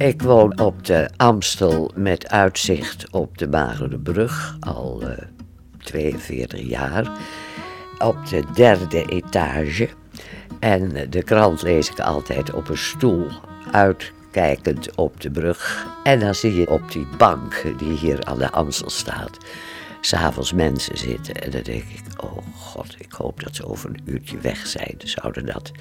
Ik woon op de Amstel met uitzicht op de Brug al uh, 42 jaar. Op de derde etage. En de krant lees ik altijd op een stoel, uitkijkend op de brug. En dan zie je op die bank die hier aan de Amstel staat, s'avonds mensen zitten. En dan denk ik, oh god, ik hoop dat ze over een uurtje weg zijn. Zouden dat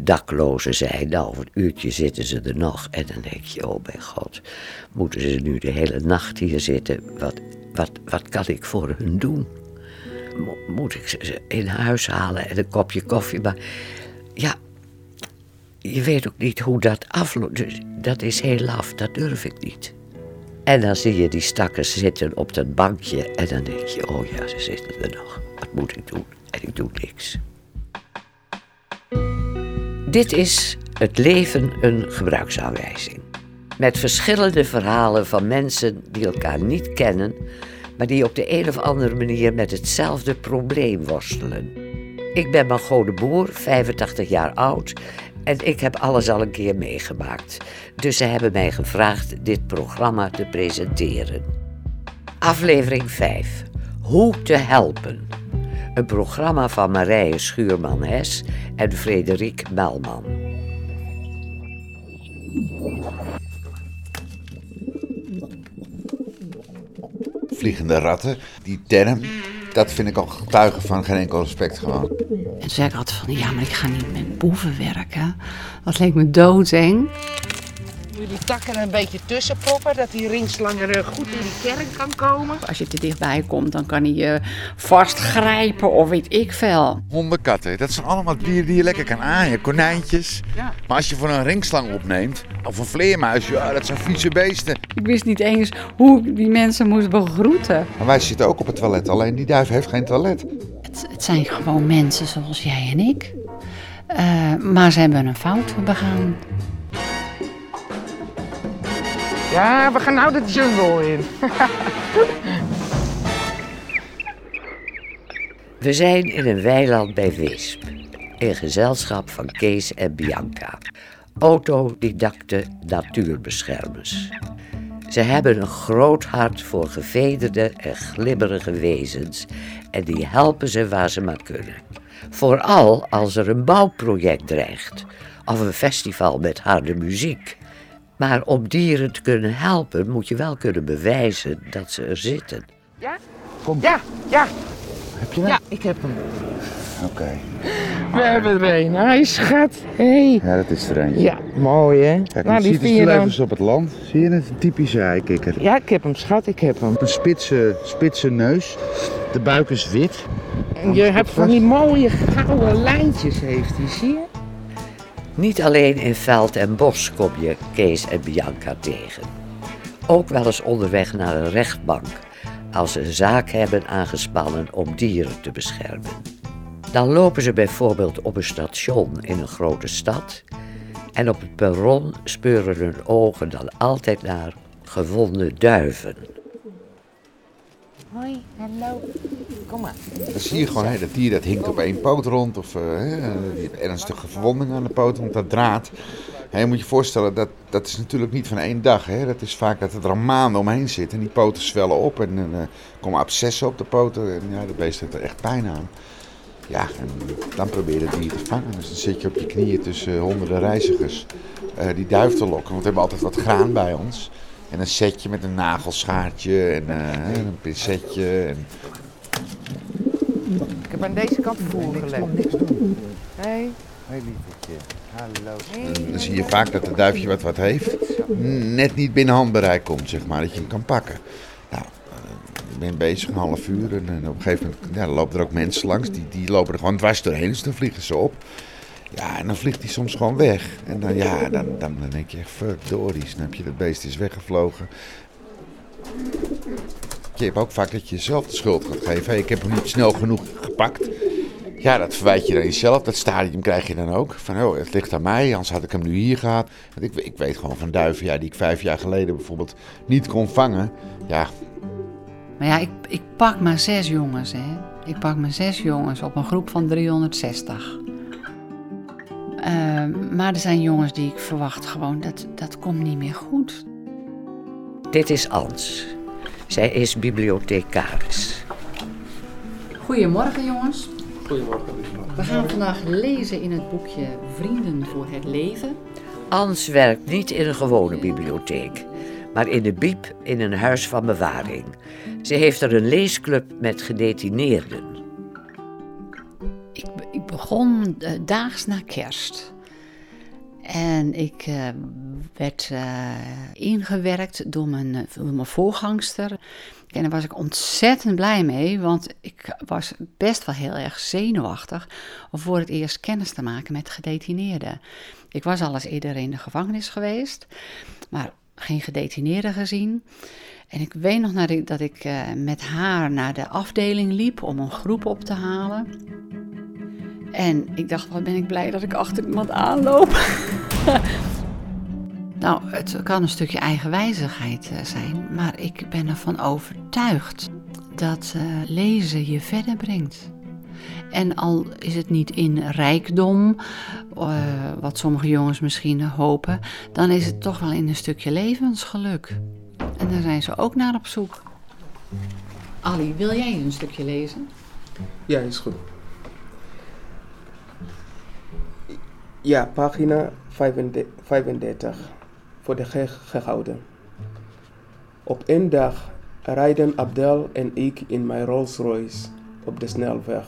daklozen zijn. Nou, een uurtje zitten ze er nog. En dan denk je, oh mijn god, moeten ze nu de hele nacht hier zitten? Wat, wat, wat kan ik voor hun doen? Moet ik ze in huis halen en een kopje koffie? Maar ja, je weet ook niet hoe dat afloopt. Dus dat is heel laf, dat durf ik niet. En dan zie je die stakkers zitten op dat bankje en dan denk je, oh ja, ze zitten er nog. Wat moet ik doen? En ik doe niks. Dit is Het leven een gebruiksaanwijzing. Met verschillende verhalen van mensen die elkaar niet kennen, maar die op de een of andere manier met hetzelfde probleem worstelen. Ik ben Margot de Boer, 85 jaar oud en ik heb alles al een keer meegemaakt. Dus ze hebben mij gevraagd dit programma te presenteren. Aflevering 5. Hoe te helpen. Een programma van Marije Schuurman-Hes en Frederik Melman. Vliegende ratten, die term, dat vind ik al getuigen van geen enkel respect gewoon. En toen zei ik altijd van, ja, maar ik ga niet met boeven werken. Dat leek me doodeng die takken er een beetje tussen proppen, dat die ringslanger goed in die kern kan komen. Als je te dichtbij komt, dan kan hij je vastgrijpen of weet ik veel. Honden, katten, dat zijn allemaal dieren die je lekker kan aaien. Konijntjes. Ja. Maar als je voor een ringslang opneemt, of een vleermuis, ja, dat zijn vieze beesten. Ik wist niet eens hoe ik die mensen moest begroeten. Maar wij zitten ook op het toilet, alleen die duif heeft geen toilet. Het, het zijn gewoon mensen zoals jij en ik. Uh, maar ze hebben een fout begaan. Ja, we gaan nou de jungle in. we zijn in een weiland bij Wisp. In gezelschap van Kees en Bianca. Autodidacte natuurbeschermers. Ze hebben een groot hart voor gevederde en glibberige wezens en die helpen ze waar ze maar kunnen. Vooral als er een bouwproject dreigt of een festival met harde muziek. Maar om dieren te kunnen helpen, moet je wel kunnen bewijzen dat ze er zitten. Ja? Kom. Ja, ja. Heb je hem? Ja, ik heb hem. Oké. We hebben er een. Hij schat. Hey. Ja, dat is er eentje. Ja, mooi hè. Kijk, nou, die ziet op het land. Zie je het? Een typische eikikker. Ja, ik heb hem, schat. Ik heb hem. Een spitse, spitse neus. De buik is wit. En je hebt van die mooie gouden lijntjes heeft hij, zie je? Niet alleen in veld en bos kom je Kees en Bianca tegen. Ook wel eens onderweg naar een rechtbank als ze een zaak hebben aangespannen om dieren te beschermen. Dan lopen ze bijvoorbeeld op een station in een grote stad en op het perron speuren hun ogen dan altijd naar gewonde duiven. Hoi, hallo. Kom maar. Dan zie je gewoon, hè, dat dier dat hinkt op één poot rond. Of uh, ernstige verwonding aan de poot, want dat draad. Je moet je voorstellen, dat, dat is natuurlijk niet van één dag. Hè. Dat is vaak dat het er maanden omheen zit. En die poten zwellen op en dan uh, komen abscessen op de poten. En ja, de beest heeft er echt pijn aan. Ja, en dan probeer je het dier te vangen. Dus dan zit je op je knieën tussen honderden reizigers die duif te lokken. Want we hebben altijd wat graan bij ons. En een setje met een nagelschaartje en een pincetje. En... Ik heb aan deze kant voer gelegd. niks doen. Hey. Hey lievertje. Hallo. Dan zie je vaak dat het duifje wat wat heeft, net niet binnen handbereik komt, zeg maar, dat je hem kan pakken. Nou, eh, ik ben bezig een half uur en, en op een gegeven moment ja, lopen er ook mensen langs, die, die lopen er gewoon dwars doorheen, dus dan vliegen ze op. Ja, en dan vliegt hij soms gewoon weg. En dan, ja, dan, dan, dan denk je echt, fuck Dory, snap je, dat beest is weggevlogen. Je hebt ook vaak dat je jezelf de schuld gaat geven. Hey, ik heb hem niet snel genoeg gepakt. Ja, dat verwijt je dan jezelf. Dat stadium krijg je dan ook. Van, oh, het ligt aan mij, anders had ik hem nu hier gehad. Want ik, ik weet gewoon van duiven ja, die ik vijf jaar geleden bijvoorbeeld niet kon vangen. Ja. Maar ja, ik, ik pak maar zes jongens, hè. Ik pak maar zes jongens op een groep van 360. Ehm, maar er zijn jongens die ik verwacht gewoon, dat, dat komt niet meer goed. Dit is Ans. Zij is bibliothecaris. Goedemorgen jongens. Goedemorgen. We gaan vandaag lezen in het boekje Vrienden voor het Leven. Ans werkt niet in een gewone bibliotheek, maar in de Biep in een huis van bewaring. Ze heeft er een leesclub met gedetineerden. Ik, ik begon eh, daags na kerst. En ik eh, werd eh, ingewerkt door mijn, eh, mijn voorgangster. En daar was ik ontzettend blij mee, want ik was best wel heel erg zenuwachtig om voor het eerst kennis te maken met gedetineerden. Ik was al eens eerder in de gevangenis geweest, maar geen gedetineerden gezien. En ik weet nog dat ik, dat ik met haar naar de afdeling liep om een groep op te halen. En ik dacht, wat ben ik blij dat ik achter iemand aanloop. nou, het kan een stukje eigenwijzigheid eh, zijn, maar ik ben ervan overtuigd dat eh, lezen je verder brengt. En al is het niet in rijkdom, eh, wat sommige jongens misschien hopen, dan is het toch wel in een stukje levensgeluk. En daar zijn ze ook naar op zoek. Ali, wil jij een stukje lezen? Ja, is goed. Ja, pagina 35. Voor de gehouden. Op één dag rijden Abdel en ik in mijn Rolls Royce op de snelweg.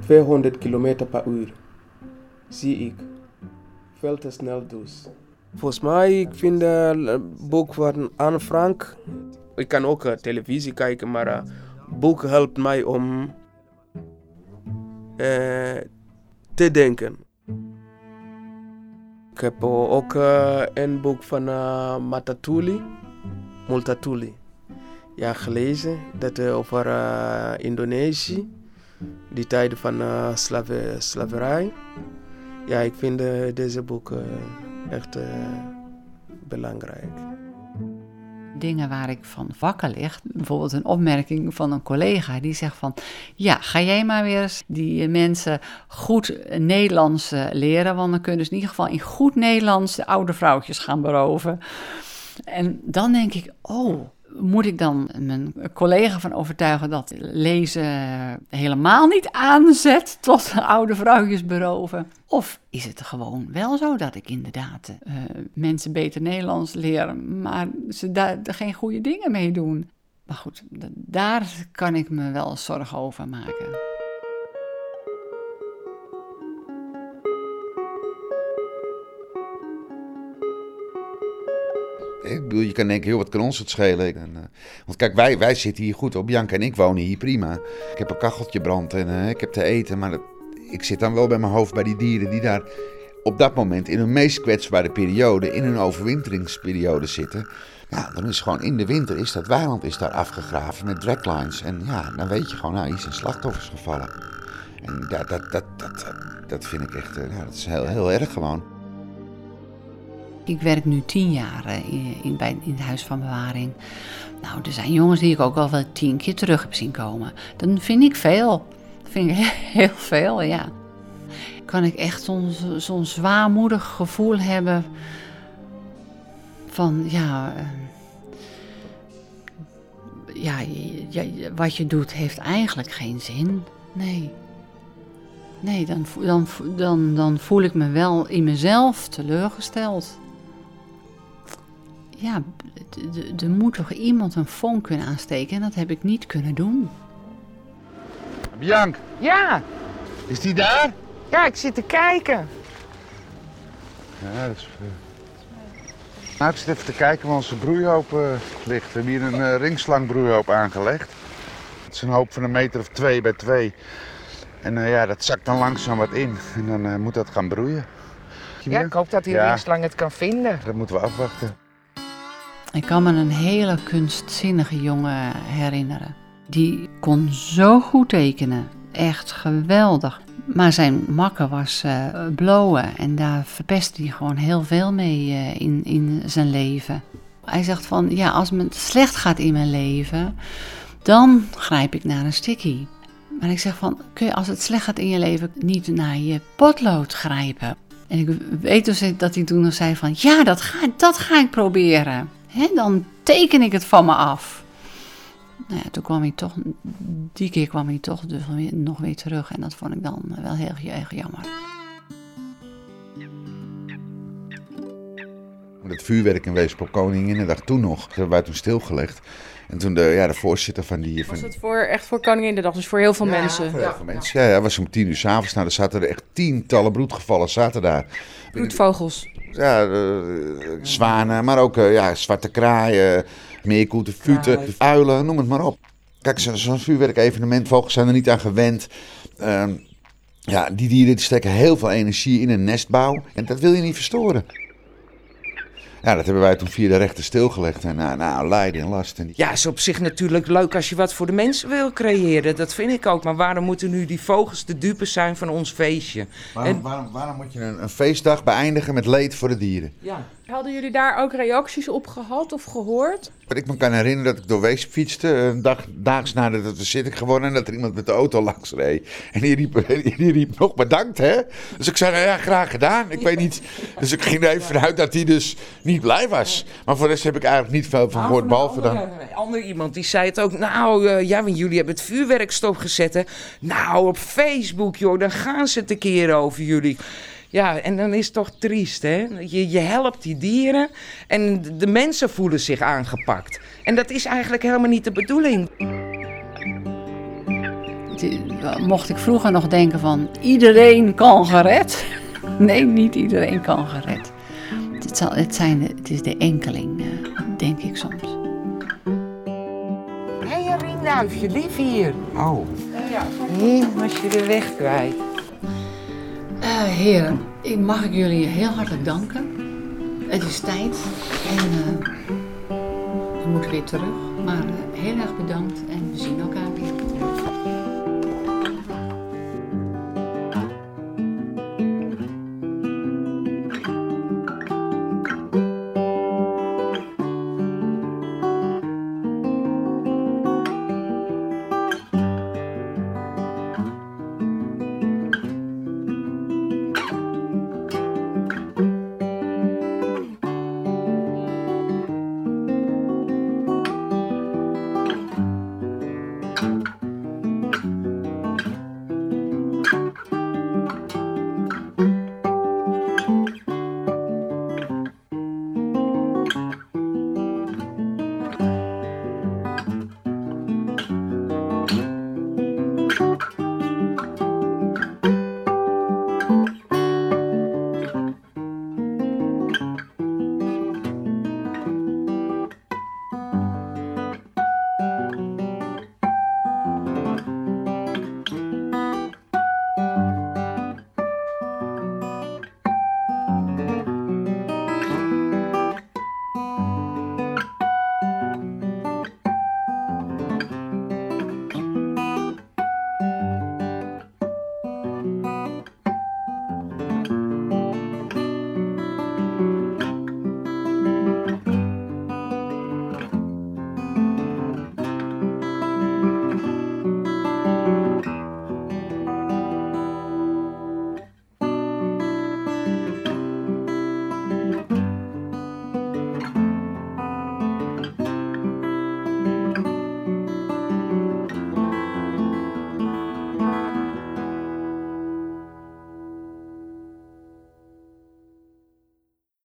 200 km per uur. Zie ik. Veel te snel dus. Volgens mij, ik vind het boek van Anne Frank. Ik kan ook uh, televisie kijken, maar uh, boek helpt mij om uh, te denken. Ik heb ook een boek van uh, Matatuli, Multatuli, ja, gelezen. Dat uh, over Indonesië, die tijden van slave, slaverij. Ja, ik vind deze boek echt belangrijk. Dingen waar ik van wakker lig. Bijvoorbeeld een opmerking van een collega die zegt van... Ja, ga jij maar weer eens die mensen goed Nederlands leren... want dan kunnen ze in ieder geval in goed Nederlands de oude vrouwtjes gaan beroven. En dan denk ik, oh, moet ik dan mijn collega van overtuigen dat lezen helemaal niet aanzet tot oude vrouwtjes beroven? Of is het gewoon wel zo dat ik inderdaad uh, mensen beter Nederlands leer, maar ze daar geen goede dingen mee doen? Maar goed, daar kan ik me wel zorgen over maken. Je kan denken, joh, wat kan ons het schelen? En, uh, want kijk, wij, wij zitten hier goed op. Bianca en ik wonen hier prima. Ik heb een kacheltje brand en uh, ik heb te eten. Maar ik zit dan wel bij mijn hoofd bij die dieren die daar op dat moment in hun meest kwetsbare periode, in hun overwinteringsperiode zitten. Ja, dan is gewoon in de winter is dat weiland is daar afgegraven met draglines. En ja, dan weet je gewoon, nou, hier zijn slachtoffers gevallen. En dat, dat, dat, dat, dat vind ik echt, ja, dat is heel, heel erg gewoon. Ik werk nu tien jaar in, in, bij, in het huis van bewaring. Nou, er zijn jongens die ik ook al wel tien keer terug heb zien komen. Dan vind ik veel. Dat vind ik heel veel, ja. Kan ik echt zo'n zo zwaarmoedig gevoel hebben van, ja, ja, ja, wat je doet heeft eigenlijk geen zin. Nee. Nee, dan, dan, dan, dan voel ik me wel in mezelf teleurgesteld ja, er moet toch iemand een vonk kunnen aansteken en dat heb ik niet kunnen doen. Bianc. Ja. Is die daar? Ja, ik zit te kijken. Ja, dat is... Uh... Nou, ik zit even te kijken waar onze broeihoop uh, ligt. We hebben hier een uh, ringslangbroeihoop aangelegd. Het is een hoop van een meter of twee bij twee. En ja, dat zakt dan langzaam wat in. En dan moet dat gaan broeien. Ja, ik hoop dat die ja. ringslang het kan vinden. Dat moeten we afwachten. Ik kan me een hele kunstzinnige jongen herinneren. Die kon zo goed tekenen. Echt geweldig. Maar zijn makker was uh, blowen en daar verpestte hij gewoon heel veel mee uh, in, in zijn leven. Hij zegt van, ja, als het slecht gaat in mijn leven, dan grijp ik naar een sticky. Maar ik zeg van, kun je als het slecht gaat in je leven niet naar je potlood grijpen? En ik weet dus dat hij toen nog zei van, ja, dat ga, dat ga ik proberen. Hè, dan teken ik het van me af. Nou ja, toen kwam hij toch, die keer kwam hij toch dus nog weer terug. En dat vond ik dan wel heel erg jammer. Het vuurwerk in Weesp op Koninginnedag toen nog, dat wij toen stilgelegd. En toen de, ja, de voorzitter van die... Van, Was het voor, echt voor Koninginnedag, dus voor heel veel mensen? voor heel veel mensen. Ja, ja, was om tien uur s'avonds. Nou, er zaten er echt tientallen broedgevallen zaten daar. Bloedvogels. Ja, eh, zwanen, maar ook eh, ja, zwarte kraaien, meerkoeten, futen, uilen, noem het maar op. Kijk, zo- zo'n vuurwerkevenement, vogels zijn er niet aan gewend. Ehm, ja, die dieren die steken heel veel energie in een nestbouw en dat wil je niet verstoren. Ja, dat hebben wij toen via de rechter stilgelegd. En nou, nou lijden en last. En die... Ja, is op zich natuurlijk leuk als je wat voor de mensen wil creëren. Dat vind ik ook. Maar waarom moeten nu die vogels de dupe zijn van ons feestje? Waarom, En- waarom, waarom moet je een, een feestdag beëindigen met leed voor de dieren? Ja. Hadden jullie daar ook reacties op gehad of gehoord? Wat ik me kan herinneren dat ik door Weesp fietste, een dag, daags nadat het was zitting geworden, en dat er iemand met de auto langs reed. En die riep, die riep nog bedankt, hè? Dus ik zei, nou ja, graag gedaan. Ik weet niet. Dus ik ging er even vanuit dat hij dus niet blij was. Maar voor de rest heb ik eigenlijk niet veel van gehoord, behalve dan... Een ander iemand die zei het ook. Nou, eh, ja, want jullie hebben het vuurwerk stopgezet. Hè? Nou, op Facebook, joh, dan gaan ze het een keer over jullie. Ja, en dan is het toch triest, hè? Je, je helpt die dieren en de mensen voelen zich aangepakt. En dat is eigenlijk helemaal niet de bedoeling. Mocht ik vroeger nog denken van iedereen kan gered? Nee, niet iedereen kan gered. Het, zal, het, zijn, het is de enkeling, eh, denk ik soms. Hé, hey, ringduifje, lief hier. Oh, Hé, was je de weg kwijt? Heren, ik mag ik jullie heel hartelijk danken. Het is tijd en eh, we moeten weer terug. Maar eh, heel erg bedankt en we zien elkaar